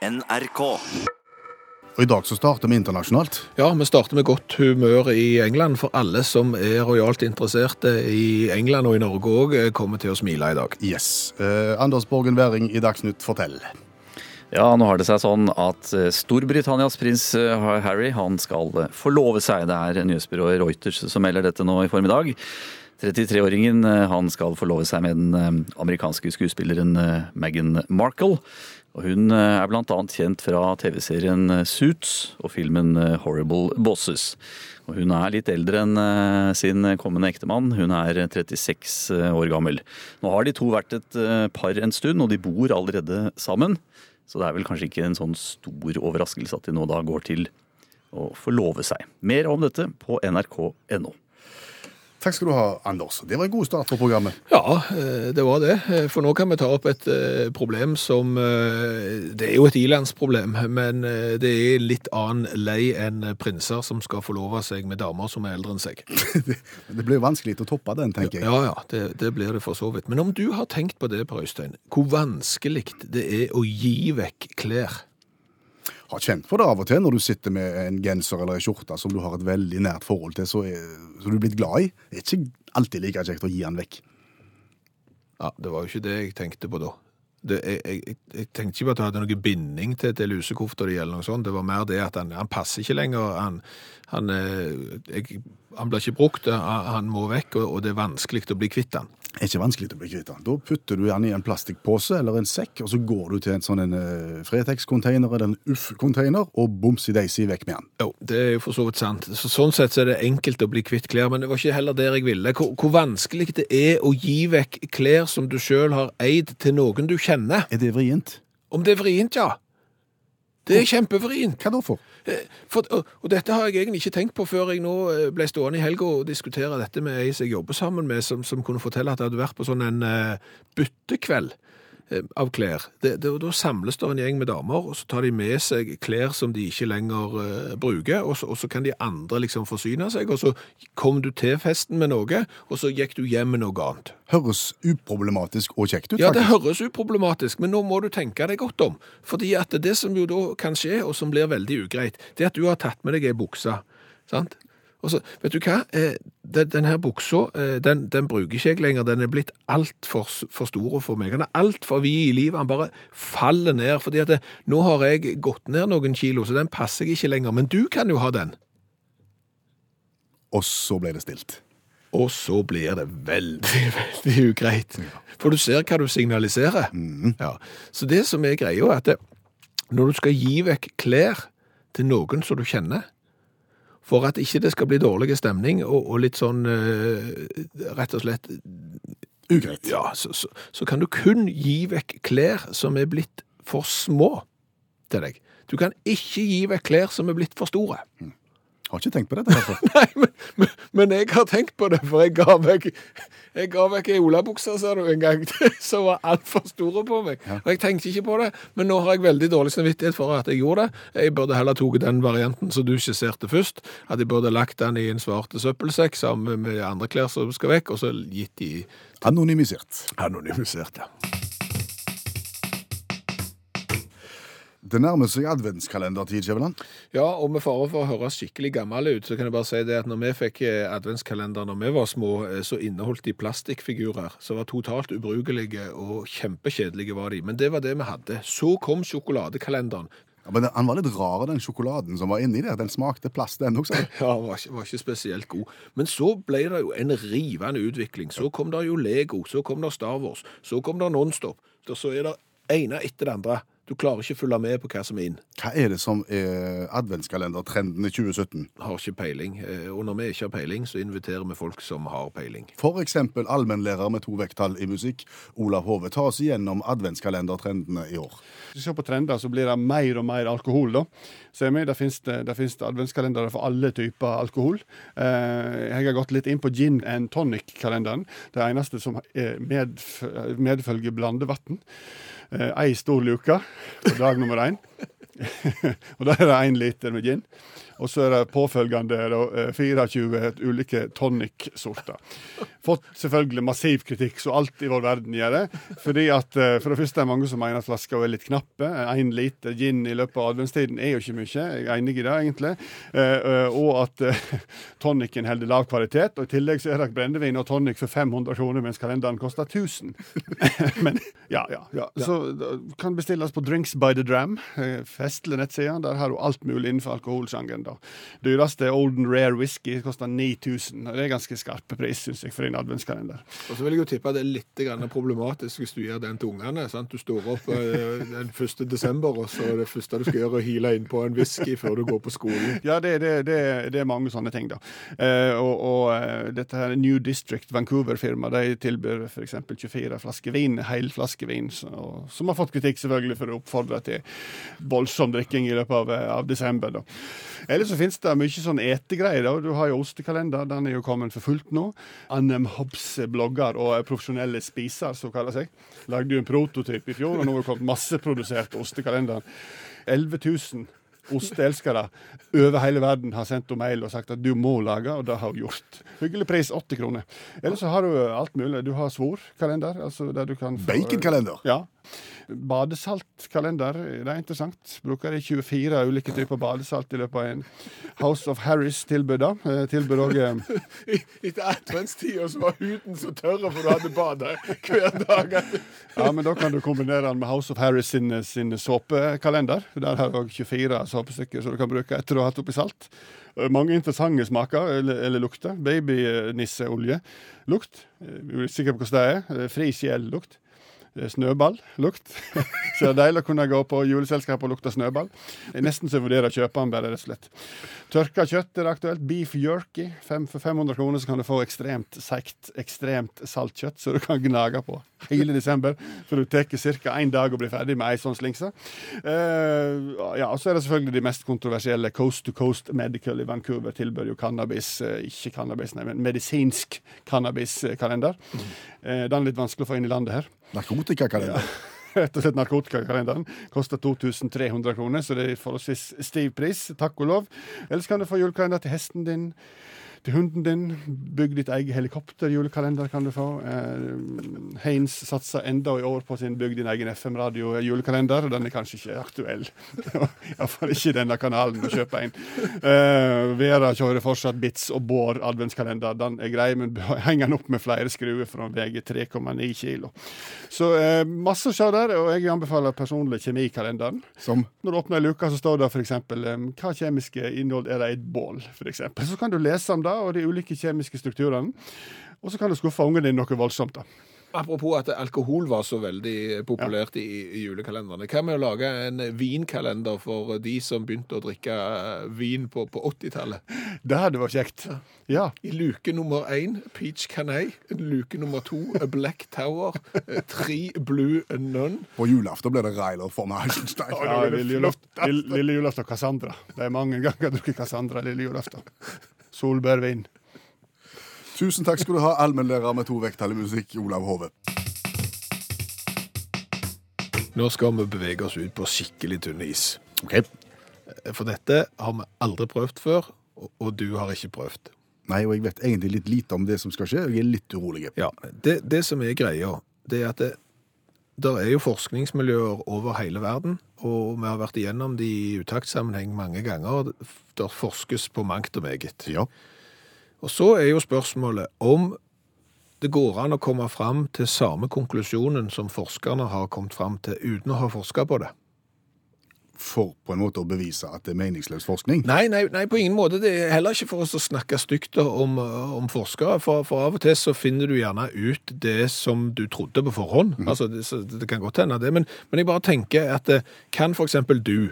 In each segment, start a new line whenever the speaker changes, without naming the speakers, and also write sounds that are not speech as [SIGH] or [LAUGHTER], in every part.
NRK.
Og I dag så starter vi internasjonalt.
Ja, vi starter med godt humør i England, for alle som er rojalt interesserte i England og i Norge òg, kommer til å smile i dag.
Yes. Eh, Anders Borgen Wæring i Dagsnytt, fortell.
Ja, nå har det seg sånn at eh, Storbritannias prins eh, Harry han skal eh, forlove seg. Det er nyhetsbyrået Reuters som melder dette nå i formiddag. 33-åringen eh, han skal forlove seg med den eh, amerikanske skuespilleren eh, Meghan Markle. Og hun er bl.a. kjent fra TV-serien Suits og filmen Horrible Bosses. Og hun er litt eldre enn sin kommende ektemann. Hun er 36 år gammel. Nå har de to vært et par en stund, og de bor allerede sammen. Så det er vel kanskje ikke en sånn stor overraskelse at de nå da går til å forlove seg. Mer om dette på nrk.no.
Takk skal du ha, Anders. Det var en god start på programmet.
Ja, eh, det var det. Eh, For nå kan vi ta opp et eh, problem som Det er jo et ilandsproblem, men det er litt annen lei enn prinser som skal forlove seg med damer som er eldre enn seg. [LAUGHS]
Det blir jo vanskelig å toppe den, tenker jeg.
Ja, ja, det, det blir det for så vidt. Men om du har tenkt på det, Per Øystein, hvor vanskelig det er å gi vekk klær.
Har kjent på det av og til når du sitter med en genser eller en skjorte som du har et veldig nært forhold til, så er, så du er blitt glad i. Det er ikke alltid like kjekt å gi den vekk.
Ja, det var jo ikke det jeg tenkte på da. Det, jeg, jeg, jeg- tenkte ikke på at du hadde noen binding til, til lusekofta di eller noe sånt. Det var mer det at han, han passer ikke lenger. Han, han, eh, han blir ikke brukt, han, han må vekk, og, og det er vanskelig å bli kvitt han.
Det er ikke vanskelig å bli kvitt den. Da putter du den i en plastikkpose eller en sekk, og så går du til en sånn en uh, Fretex-container eller en Uff-container, og bomsi deisi vekk med den.
Jo, det er jo for så vidt sant. Så, sånn sett så er det enkelt å bli kvitt klær, men det var ikke heller der jeg ville. Hvor, hvor vanskelig det er å gi vekk klær som du sjøl har eid til noen du kjenner.
Er det vrient?
Om det er vrient, ja. Det er kjempevrient.
Hva da for?
Eh, For, og, og dette har jeg egentlig ikke tenkt på før jeg nå eh, ble stående i helga og diskutere dette med ei som jeg jobber sammen med, som, som kunne fortelle at jeg hadde vært på sånn en uh, byttekveld eh, av klær. Det, det, da samles det en gjeng med damer, og så tar de med seg klær som de ikke lenger uh, bruker, og så, og så kan de andre liksom forsyne seg, og så kom du til festen med noe, og så gikk du hjem med noe annet.
Høres uproblematisk og kjekt ut, faktisk.
Ja, det høres uproblematisk, men nå må du tenke deg godt om. Fordi at det som jo da kan skje, og som blir veldig ugreit, det er at du har tatt med deg ei bukse. Sant? Og så, vet du hva? Eh, den, den her buksa, eh, den, den bruker ikke jeg lenger. Den er blitt altfor for stor for meg. Den er altfor vid i livet. Den bare faller ned. fordi at det, nå har jeg gått ned noen kilo, så den passer jeg ikke lenger. Men du kan jo ha den.
Og så ble det stilt.
Og så blir det veldig, [LAUGHS] veldig ugreit. For du ser hva du signaliserer. Ja. Så det som er greia, er at det, når du skal gi vekk klær til noen som du kjenner, for at ikke det skal bli dårlig stemning og, og litt sånn eh, rett og slett
Ugreit.
Ja, så, så, så kan du kun gi vekk klær som er blitt for små til deg. Du kan ikke gi vekk klær som er blitt for store.
Har ikke tenkt på dette før. [LAUGHS]
Nei, men, men, men jeg har tenkt på det, for jeg ga vekk jeg ga vekk ei olabukse, en gang, [LAUGHS] som var altfor store på meg. Og jeg tenkte ikke på det, men nå har jeg veldig dårlig samvittighet for at jeg gjorde det. Jeg burde heller tatt den varianten som du skisserte først, at jeg burde lagt den i en svarte søppelsekk sammen med andre klær som skal vekk, og så gitt de
Anonymisert.
anonymisert, ja.
Det nærmer seg adventskalendertid, Kjeveland.
Ja, og med fare for å høres skikkelig gammel ut, så kan jeg bare si det at når vi fikk eh, adventskalender når vi var små, eh, så inneholdt de plastikkfigurer som var totalt ubrukelige og kjempekjedelige var de. Men det var det vi hadde. Så kom sjokoladekalenderen.
Ja, men Han var litt rar, den sjokoladen som var inni der. Den smakte plast, den også. [LAUGHS]
Ja, var ikke, var ikke spesielt god. Men så ble det jo en rivende utvikling. Så kom det jo Lego, så kom det Star Wars, så kom det Nonstop. Så er det ene etter det andre. Du klarer ikke å følge med på hva som er inn.
Hva er det som er adventskalendertrenden i 2017?
Har ikke peiling. Eh, Og når vi ikke har peiling, så inviterer vi folk som har peiling.
For eksempel allmennlærer med to vekttall i musikk, Olav Hove, ta oss igjennom adventskalendertrendene i år.
Hvis vi ser på trender, så blir det mer og mer alkohol. da. Ser Der finnes det, finnes det adventskalendere for alle typer alkohol. Eh, jeg har gått litt inn på gin and tonic-kalenderen. Det eneste som medf medfølger blandevann. Eh, Ei stor luke på dag nummer én. [LAUGHS] og da er det én liter med gin. Og så er det påfølgende da, eh, 24 ulike tonic-sorter. Fått selvfølgelig massiv kritikk, så alt i vår verden gjør det. Fordi at eh, For det første er det mange som mener at flaska er litt knappe. Én liter gin i løpet av adventstiden er jo ikke mye. Jeg er enig i det, egentlig. Eh, eh, og at eh, tonicen holder lav kvalitet. Og i tillegg så er det brennevin og tonic for 500 kroner, mens kalenderen koster 1000. [LAUGHS] Men ja, ja. ja. Så kan bestilles på Drinks by the Dram. eh, Festlig nettside. Der har du alt mulig innenfor alkoholsjangeren. Da. Dyreste Olden Rare Whisky. Koster 9000. og Det er ganske skarpe pris, syns jeg, for en adventskalender.
Og så vil jeg jo tippe at det er litt problematisk hvis du gjør den til ungene. sant? Du står opp eh, den 1. desember, og så er det første du skal gjøre, å hile innpå en whisky før du går på skolen.
Ja, det, det, det, det er mange sånne ting, da. Eh, og og eh, dette her New District Vancouver-firma de tilbyr f.eks. 24 flasker vin, helflaske vin, som har fått kritikk selvfølgelig for å oppfordre til voldsom drikking i løpet av, av desember. da. Ellers så finnes det mye sånn etegreier. Du har jo ostekalender, den er jo kommet for fullt nå. Annem Hobbs blogger og profesjonelle spiser, som kaller seg. Lagde jo en prototyp i fjor, og nå har det kommet masseprodusert ostekalender. 11 000 osteelskere over hele verden har sendt henne mail og sagt at du må lage, og det har hun gjort. Hyggelig pris, 80 kroner. Ellers så har du alt mulig. Du har svorkalender. Altså der du kan få-
Baconkalender.
Ja. Badesaltkalender, det er interessant. Bruker de 24 ulike typer badesalt i løpet av en House of Harris tilbud. da. Tilbød Tilbyr òg
Etter adventstida så var huden så tørr, for du hadde bada hver dag.
Ja, men da kan du kombinere den med House of Harris sin, sin såpekalender. Der har du òg 24 såpestykker som du kan bruke etter å ha hatt oppi salt. Eh, Mange interessante smaker, eller, eller lukter. Babynisseolje. Lukt. Eh, er usikker på hvordan det er. Eh, Fri sjel-lukt. Eh, Snøball-lukt. [LAUGHS] Så det er deilig å kunne gå på juleselskap og lukte snøball. Det er Nesten så jeg vurderer å kjøpe den, bare rett og slett. Tørka kjøtt er aktuelt. Beef jerky. Fem, for 500 kroner så kan du få ekstremt seigt, ekstremt salt kjøtt, så du kan gnage på hele desember. For du tar ca. én dag å bli ferdig med ei sånn slingse. Uh, ja, og så er det selvfølgelig de mest kontroversielle. Coast to Coast Medical i Vancouver tilbyr jo cannabis, eh, ikke cannabis, nei, men medisinsk cannabiskalender. Eh, den er litt vanskelig å få inn i landet her.
Narkotikakalender. [LAUGHS]
Rett og slett narkotikakalenderen. Koster 2300 kroner, så det er forholdsvis stiv pris. Takk og lov. Ellers kan du få julekalender til hesten din, til hunden din. Bygg ditt eget helikopter-julekalender kan du få. Eh, Heinz satser enda i år på sin Bygg din egen FM-radio-julekalender. Den er kanskje ikke aktuell. [LAUGHS] Iallfall ikke denne kanalen å kjøpe en. Eh, Vera kjører fortsatt Bits og Bård adventskalender. Den er grei, men [LAUGHS] henger den opp med flere skruer for den veier 3,9 kilo. Så eh, masse å se der, og jeg anbefaler personlig kjemikalenderen.
Som
Når du åpner luka, så står det f.eks. Um, hva kjemiske innhold er det i et bål. For eksempel. så kan du lese om det og de ulike kjemiske strukturene. Og så kan du skuffe ungen din noe voldsomt. da.
Apropos at alkohol var så veldig populært i, i julekalenderne. Hva med å lage en vinkalender for de som begynte å drikke eh, vin på, på 80-tallet?
Det hadde vært kjekt. Ja.
I luke nummer én Peach Canay. Luke nummer to Black Tower. Tre Blue Nun.
på julaften blir det Ryler for meg.
Ja lille, julaften, og lille julaften Cassandra. Det er mange ganger jeg har drukket Cassandra lille julaften. Solbærvin.
Tusen takk skal du ha, allmennlærer med to vekttall i musikk, Olav Hove.
Nå skal vi bevege oss ut på skikkelig tynn is.
Ok.
For dette har vi aldri prøvd før, og- og du har ikke prøvd.
Nei, og jeg vet egentlig litt lite om det som skal skje. Jeg er litt urolig.
Ja, det, det som er greia, det er at det, der er jo forskningsmiljøer over hele verden, og vi har vært igjennom det i utaktsammenheng mange ganger. Det forskes på mangt og meget.
Ja.
Og så er jo spørsmålet om det går an å komme fram til samme konklusjonen som forskerne har kommet fram til uten å ha forska på det.
For på en måte å bevise at det er meningsløs forskning.
Nei, nei, nei, på ingen måte. Det er heller ikke for oss å snakke stygt om, om forskere, for, for av og til så finner du gjerne ut det som du trodde på forhånd. Altså, det, det kan godt hende det, men, men jeg bare tenker at eh, kan eksempel du,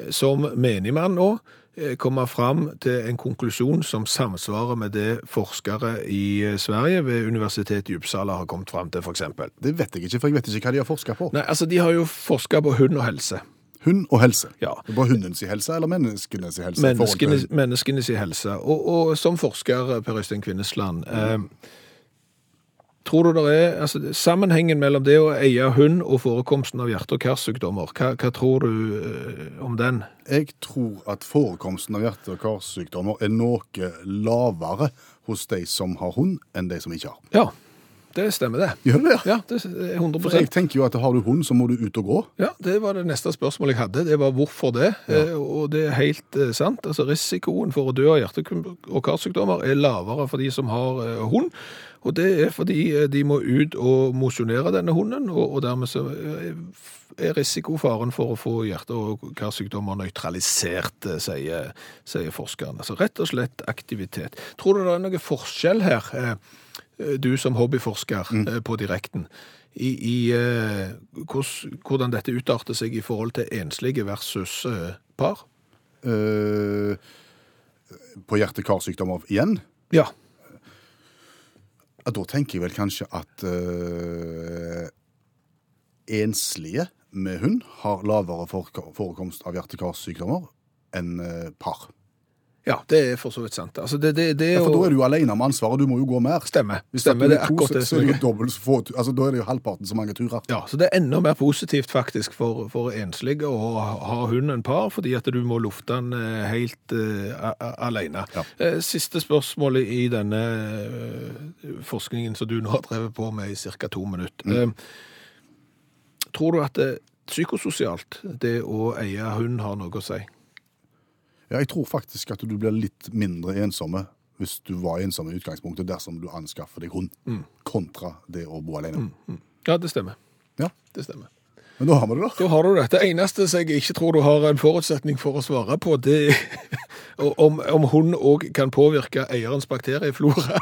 eh, som menigmann nå, eh, komme fram til en konklusjon som samsvarer med det forskere i Sverige ved Universitetet i Uppsala har kommet fram til, eksempel?
Det vet jeg ikke, for jeg vet ikke hva de har forska på.
Nei, altså, de har jo forsket på hund og helse.
Hund og helse.
Ja.
Det Bare hundens helse eller menneskenes helse?
Menneskene, menneskenes helse. Og, og som forsker, Per Øystein Kvinnesland, eh, Tror du det er altså, sammenhengen mellom det å eie hund og forekomsten av hjerte- og karsykdommer? Hva, hva tror du eh, om den?
Jeg tror at forekomsten av hjerte- og karsykdommer er noe lavere hos de som har hund, enn de som ikke har.
Ja, det stemmer det.
Gjør det?
Ja, det er 100
For jeg tenker jo at har du hund, så må du ut og gå.
Ja, det var det neste spørsmålet jeg hadde. Det var hvorfor det. Eh, Og det er helt eh, sant. Altså Risikoen for å dø av hjerte- og karsykdommer er lavere for de som har eh, hund. Og det er fordi de må ut og mosjonere denne hunden, og, og dermed så er risikofaren for å få hjerte- og karsykdommer nøytralisert, sier, sier forskerne. Så rett og slett aktivitet. Tror du det er noe forskjell her, eh, du som hobbyforsker mm. på direkten, i, i eh, hvordan, hvordan dette utarter seg i forhold til enslige versus eh, par?
Eh, på hjerte-karsykdommer igjen.
Ja.
Da tenker jeg vel kanskje at eh, enslige med hund har lavere forekomst av hjerte-karsykdommer enn eh, par.
Ja, det er for så vidt sant. Altså, det, det, det
Ja, for
og...
da er du alene med ansvaret, du må jo gå mer.
Stemmer.
Hvis
Stemmer, det er akkurat det
så er det dobbelt så få, altså Da er det jo halvparten så mange turer.
Ja, så det er enda mer positivt faktisk for, for enslige å ha, hund enn par, fordi at du må lufte den eh, helt a- alene.
Ja.
Eh, Siste spørsmålet i denne forskningen som du nå har drevet på med i ca. to minutter. Eh, Tror du at det, psykososialt, det å eie hund har noe å si?
Ja, jeg tror faktisk at du blir litt mindre ensomme hvis du var ensom i utgangspunktet dersom du anskaffer deg hund, kontra det å bo alene.
Ja, det stemmer.
Ja,
Det stemmer.
Men da har vi det, da.
Da har du det. Det eneste som jeg ikke tror du har en forutsetning for å svare på, det er [LAUGHS] om, om hund òg kan påvirke eierens bakterieflora.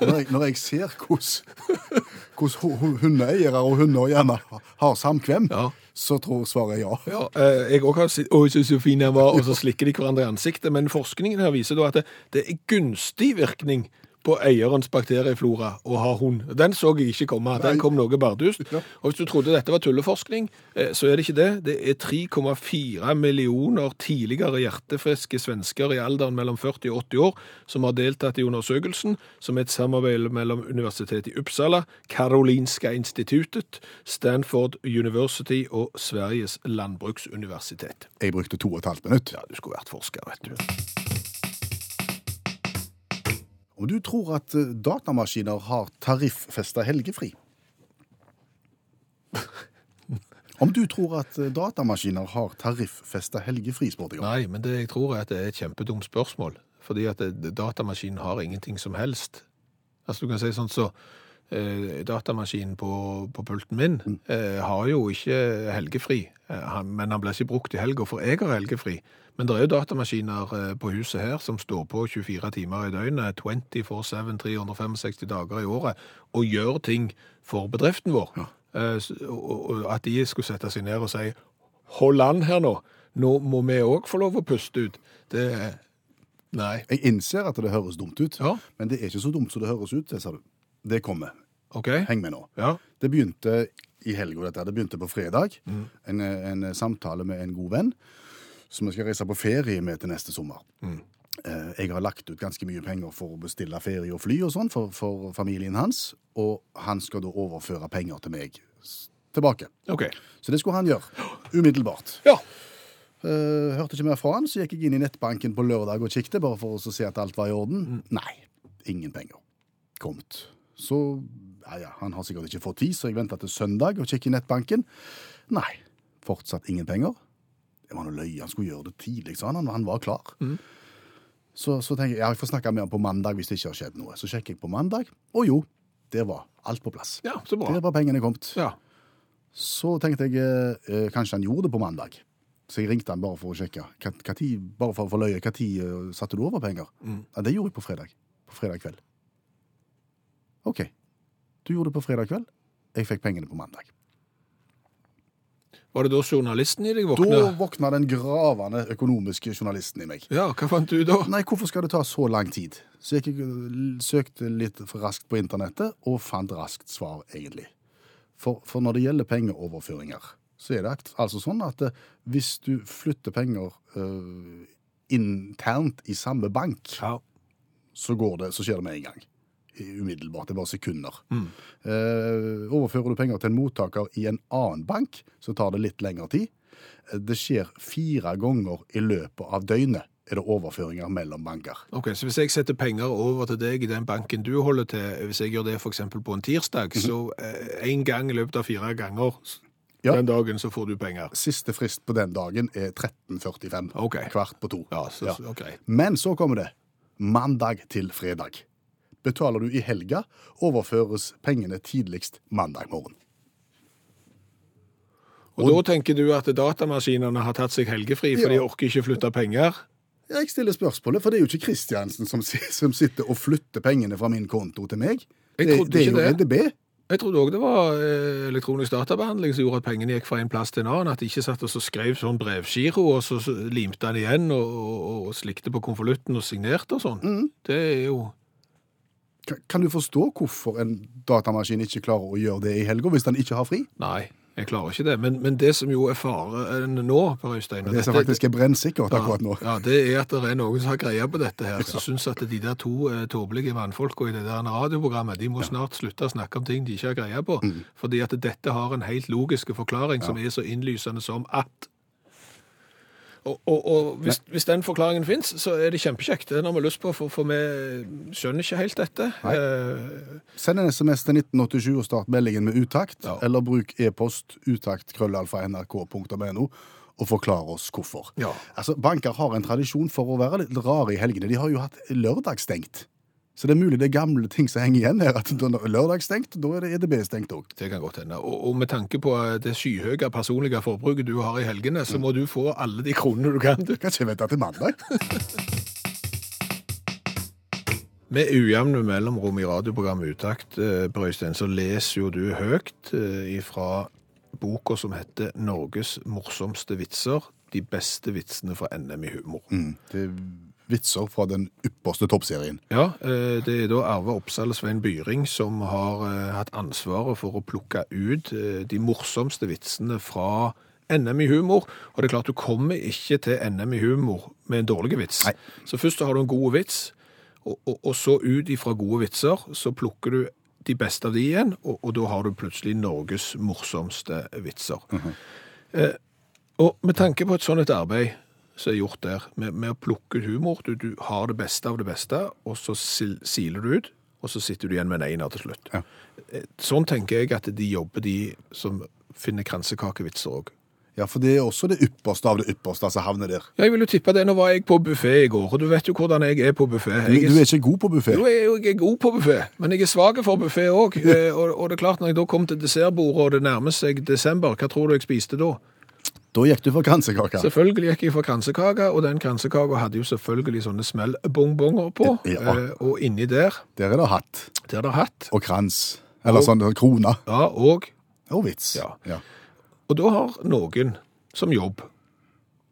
Når jeg, når jeg ser hvordan, hvordan hu- hu- hundeeiere og hunder gjerne har samkvem,
Ja.
Så tror svaret ja.
Ja, eh, jeg òg har sett Oi, så, fin han var, og så slikker de hverandre i ansiktet. Men forskningen her viser da at det, det er gunstig virkning på eierens bakterieflora og ha hund. Den så jeg ikke komme. Den kom noe bardust. Og hvis du trodde dette var tulleforskning, eh, så er det ikke det. Det er 3,4 millioner tidligere hjertefriske svensker i alderen mellom 40 og 80 år som har deltatt i undersøkelsen, som er et samarbeid mellom Universitetet i Uppsala, Karolinska instituttet, Stanford University og Sveriges landbruksuniversitet.
Jeg brukte to og et halvt minutt.
Ja, du skulle vært forsker, vet du. [LAUGHS]
Om du tror at eh, datamaskiner har tariffesta helgefri? Om du tror at eh, datamaskiner har tariffesta helgefri, spurte jeg om.
Nei, men det jeg tror er at det er et kjempedumt spørsmål. Fordi at datamaskinen har ingenting som helst. Altså du kan si sånn så eh, Datamaskinen på, på pulten min eh, har jo ikke helgefri, eh, han, men han blir ikke brukt i helga, for jeg har helgefri. Men det er jo datamaskiner eh, på huset her som står på 24 timer i døgnet, 24-7, 365 dager i året, og gjør ting for bedriften vår. Eh, og, og at de skulle sette seg ned og si hold an her nå, nå må vi òg få lov å puste ut. Det Nei.
Jeg innser at det høres dumt ut,
Ja.
men det er ikke så dumt som det høres ut. Det sa du. Det kommer.
Okay.
Heng med nå.
Ja.
Det begynte i helga, dette. Det begynte på fredag.
Mm.
En, en samtale med en god venn som vi skal reise på ferie med til neste sommer.
Mm.
Eh, Jeg har lagt ut ganske mye penger for å bestille ferie og fly og sånn for, for familien hans, og han skal da overføre penger til meg tilbake.
Okay.
Så det skulle han gjøre. Umiddelbart.
Ja.
Eh, hørte ikke mer fra han, så gikk jeg inn i nettbanken på lørdag og kikket, bare for å se at alt var i orden.
Mm.
Nei, ingen penger. Komt. Så ja, ja, han har sikkert ikke fått tid, så jeg venta til søndag og kikket i nettbanken. Nei, fortsatt ingen penger. Det var noe løye, han skulle gjøre det tidlig, sa han. Han var klar.
Mm.
Så, så tenker jeg ja, jeg får snakke med han på mandag hvis det ikke har skjedd noe. Så sjekker jeg på mandag, og jo, der var alt på plass.
Ja, så bra.
Der var pengene kommet.
Ja.
Så tenkte jeg eh, eh, kanskje han gjorde det på mandag. Så jeg ringte han bare for å sjekke. Hva, hva tid, bare for å få løye, hva tid eh, satte du over penger?
Mm.
Ja, det gjorde jeg på fredag. På fredag kveld. OK. Du gjorde det på fredag kveld. Jeg fikk pengene på mandag.
Var det da journalisten i deg
Da
våkna?
våkna den gravende økonomiske journalisten i meg.
Ja, hva fant du da?
Nei, hvorfor skal det ta så lang tid? Så jeg søkte litt for raskt på internettet, og fant raskt svar, egentlig. For, for når det gjelder pengeoverføringer, så er det altså sånn at eh, hvis du flytter penger uh, internt i samme bank,
Ja.
så, går det, så skjer det med en gang. Umiddelbart. Det er bare sekunder. Eh, overfører du penger til en mottaker i en annen bank, så tar det litt lengre tid. Eh, Det skjer fire ganger i løpet av døgnet er det overføringer mellom banker.
Ok, Så hvis jeg setter penger over til deg i den banken du holder til, hvis jeg gjør det f.eks. på en tirsdag, så én gang i løpet av fire ganger
Ja.
den dagen så får du penger.
Siste frist på den dagen er 13.45.
Okay.
Kvart på to.
Ja, så, ja. Okay.
Men så kommer det. Mandag til fredag. Betaler du i helga, overføres pengene tidligst mandag morgen.
Og da tenker du at datamaskinene har tatt seg helgefri, for de orker ikke flytte penger?
Jeg stiller spørsmålet, for det er jo ikke Kristiansen som, som sitter og flytter pengene fra min konto til meg.
Jeg
det, det er jo
det.
EDB.
Jeg trodde òg det var eh, elektronisk databehandling som gjorde at pengene gikk fra en plass til en annen. At de ikke satt og så skrev sånn brevgiro, og så, limte han igjen og, og, og slikte på konvolutten og signerte og sånn.
Mm.
Det er jo
Kan du forstå hvorfor en datamaskin ikke klarer å gjøre det i helga, hvis den ikke har fri?
Nei, jeg klarer ikke det. Men, men det som jo er faren nå, Per Øystein
Det som faktisk er brennsikkert akkurat nå.
Ja, det er at det er noen som har greie på dette her, som syns at de der to eh, tåpelige mannfolka i det der radioprogrammet, de må snart slutte å snakke om ting de ikke har greie på.
Mm.
Fordi at dette har en helt logisk forklaring som er så innlysende som at og, og, og hvis, hvis den forklaringen fins, så er det kjempekjekt. Den har vi lyst på, for, for vi skjønner ikke helt dette. Eh,
Send en SMS til 1987 og start meldingen med utakt,
Ja.
eller bruk e-post utakt krøllalfa nrk.no og forklar oss hvorfor.
Ja.
Altså, Banker har en tradisjon for å være litt rare i helgene. De har jo hatt lørdagsstengt. Så det er mulig det er gamle ting som henger igjen her. at når stengt, er da er det EDB stengt òg.
Det kan godt hende. Og, og med tanke på eh, det skyhøye personlige forbruket du har i helgene, så må du få alle de kronene du kan. Du.
Kan ikke vente til mandag. [LAUGHS]
Med ujevne mellomrom i radioprogrammet Utakt, Brøystein, så leser jo du høyt ifra fra boka som heter 'Norges morsomste vitser'. De beste vitsene fra NM i humor.
Mm. Det vitser fra den ypperste toppserien.
Ja, eh, det er da Arve Oppsal og Svein Byring som har eh, hatt ansvaret for å plukke ut eh, de morsomste vitsene fra NM i humor. Og det er klart, du kommer ikke til NM i humor med en dårlig vits.
Nei.
Så først har du en god vits, og, og, og så ut ifra gode vitser, så plukker du de beste av de igjen, og, og da har du plutselig Norges morsomste vitser. eh, og med tanke på et sånt et arbeid som er gjort der, med, med å plukke ut humor, du, du har det beste av det beste, og så sil, siler du ut, og så sitter du igjen med en einer til slutt.
Ja.
Eh, Sånn tenker jeg at de jobber, de som finner kransekakevitser òg.
Ja, for det er også det ypperste av det ypperste som havner der.
Ja, Jeg vil jo tippe det. Nå var jeg på buffé i går, og du vet jo hvordan jeg er på buffé.
Du, du er ikke god på buffé.
Jo, jeg jeg er god på buffé, men jeg er svak for buffé òg. [LAUGHS] Og, og det er klart, når jeg da kom til dessertbordet, og det nærmer seg desember, hva tror du jeg spiste da?
Da gikk du for kransekake.
Selvfølgelig gikk jeg for kransekake, og den kransekaka hadde jo selvfølgelig sånne smellbongbonger på.
Ja.
Eh, og inni der,
Der er det hatt
der er det hatt.
og krans. Eller
Og-
sånn krone.
Ja, og,
Og vits.
Ja.
ja.
og da har noen som jobb,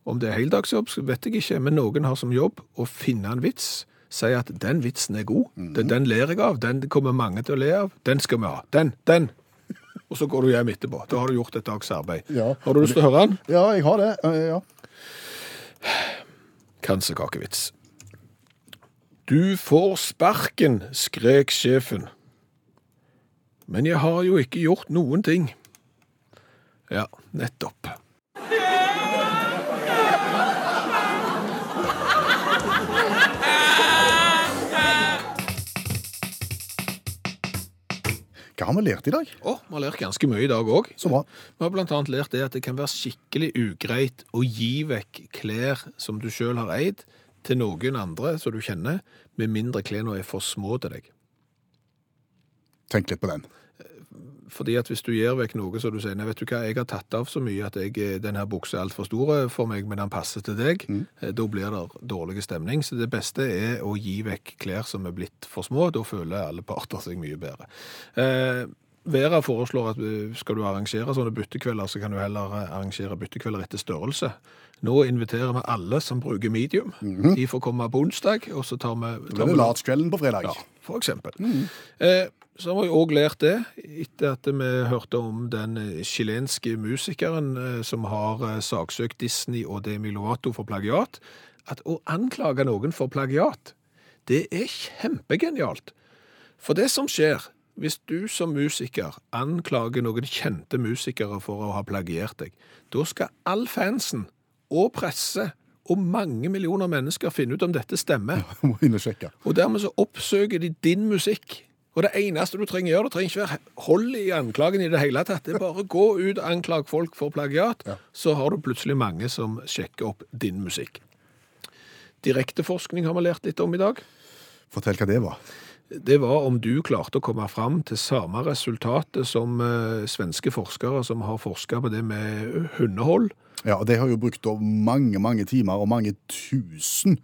om det er heldagsjobb, vet jeg ikke, men noen har som jobb å finne en vits, si at den vitsen er god, den, den ler jeg av, den kommer mange til å le av, den skal vi ha, den, den. Og så går du hjem etterpå. Da har du gjort et dags arbeid.
Ja.
Har du lyst til å høre den?
Ja, jeg har det. Eh, Ja.
Kransekakevits. Du får sparken, skrek sjefen. Men jeg har jo ikke gjort noen ting. Ja, nettopp.
Hva har vi lært i dag?
Å, vi har lært ganske mye i dag òg. Vi har annet lært det at det kan være skikkelig ugreit å gi vekk klær som du sjøl har eid, til noen andre som du kjenner, med mindre klærne er for små til deg.
Tenk litt på den.
Fordi at hvis du gir vekk noe så du sier, nei, vet du hva, jeg har tatt av så mye at jeg, denne buksa er alt for stor for meg, men den passer til deg, mm. da blir det dårlig stemning. Så det beste er å gi vekk klær som er blitt for små, da føler alle parter seg mye bedre. Eh, Vera foreslår at eh, skal du arrangere sånne byttekvelder, så kan du heller eh, arrangere byttekvelder etter størrelse. Nå inviterer vi alle som bruker medium. De får komme på onsdag, og så tar vi...
Da er det Large-kvelden på fredag.
Ja, for eksempel. Eh, så har vi òg lært det, etter at vi hørte om den eh, chilenske musikeren eh, som har eh, saksøkt Disney og Demi Lovato for plagiat, at å anklage noen for plagiat, det er kjempegenialt. For det som skjer, hvis du som musiker anklager noen kjente musikere for å ha plagiert deg, da skal all fansen og presse og mange millioner mennesker finne ut om dette stemmer.
Ja, [LAUGHS] må inn og sjekke.
Og dermed så oppsøker de din musikk. Og det eneste du trenger gjøre, det trenger ikke være hold i anklagen i det hele tatt. Det er bare å gå ut og anklage folk for plagiat,
Ja.
så har du plutselig mange som sjekker opp din musikk. Direkteforskning har vi lært litt om i dag.
Fortell hva det var.
Det var om du klarte å komme fram til samme resultatet som eh, svenske forskere som har forska på det med hundehold.
Ja, og De har jo brukt mange mange timer og mange tusen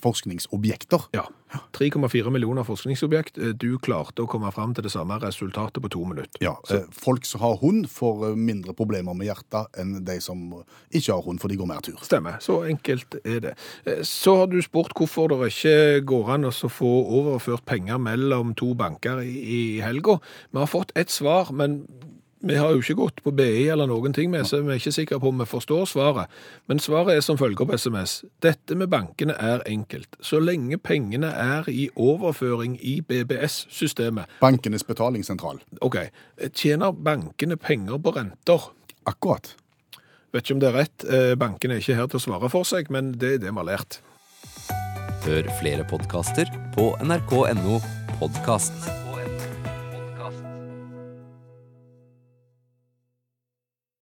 forskningsobjekter.
Ja. 3,4 millioner forskningsobjekt. Eh, Du klarte å komme fram til det samme resultatet på to minutter.
Ja, Så. Folk som har hund, får eh, mindre problemer med hjertet enn de som ikke har hund, for de går mer tur.
Stemmer. Så enkelt er det. Eh, Så har du spurt hvorfor det ikke går an å få overført penger mellom to banker i, i helga. Vi har fått ett svar, men vi har jo ikke gått på BI eller noen ting med, så vi er ikke sikre på om vi forstår svaret. Men svaret er som følger på SMS. Dette med bankene er enkelt. Så lenge pengene er i overføring i BBS-systemet.
Bankenes betalingssentral.
OK, tjener bankene penger på renter?
Akkurat.
Vet ikke om det er rett. Eh, Bankene er ikke her til å svare for seg, men det er det vi har lært.
Hør flere podkaster på nrk.no podkast.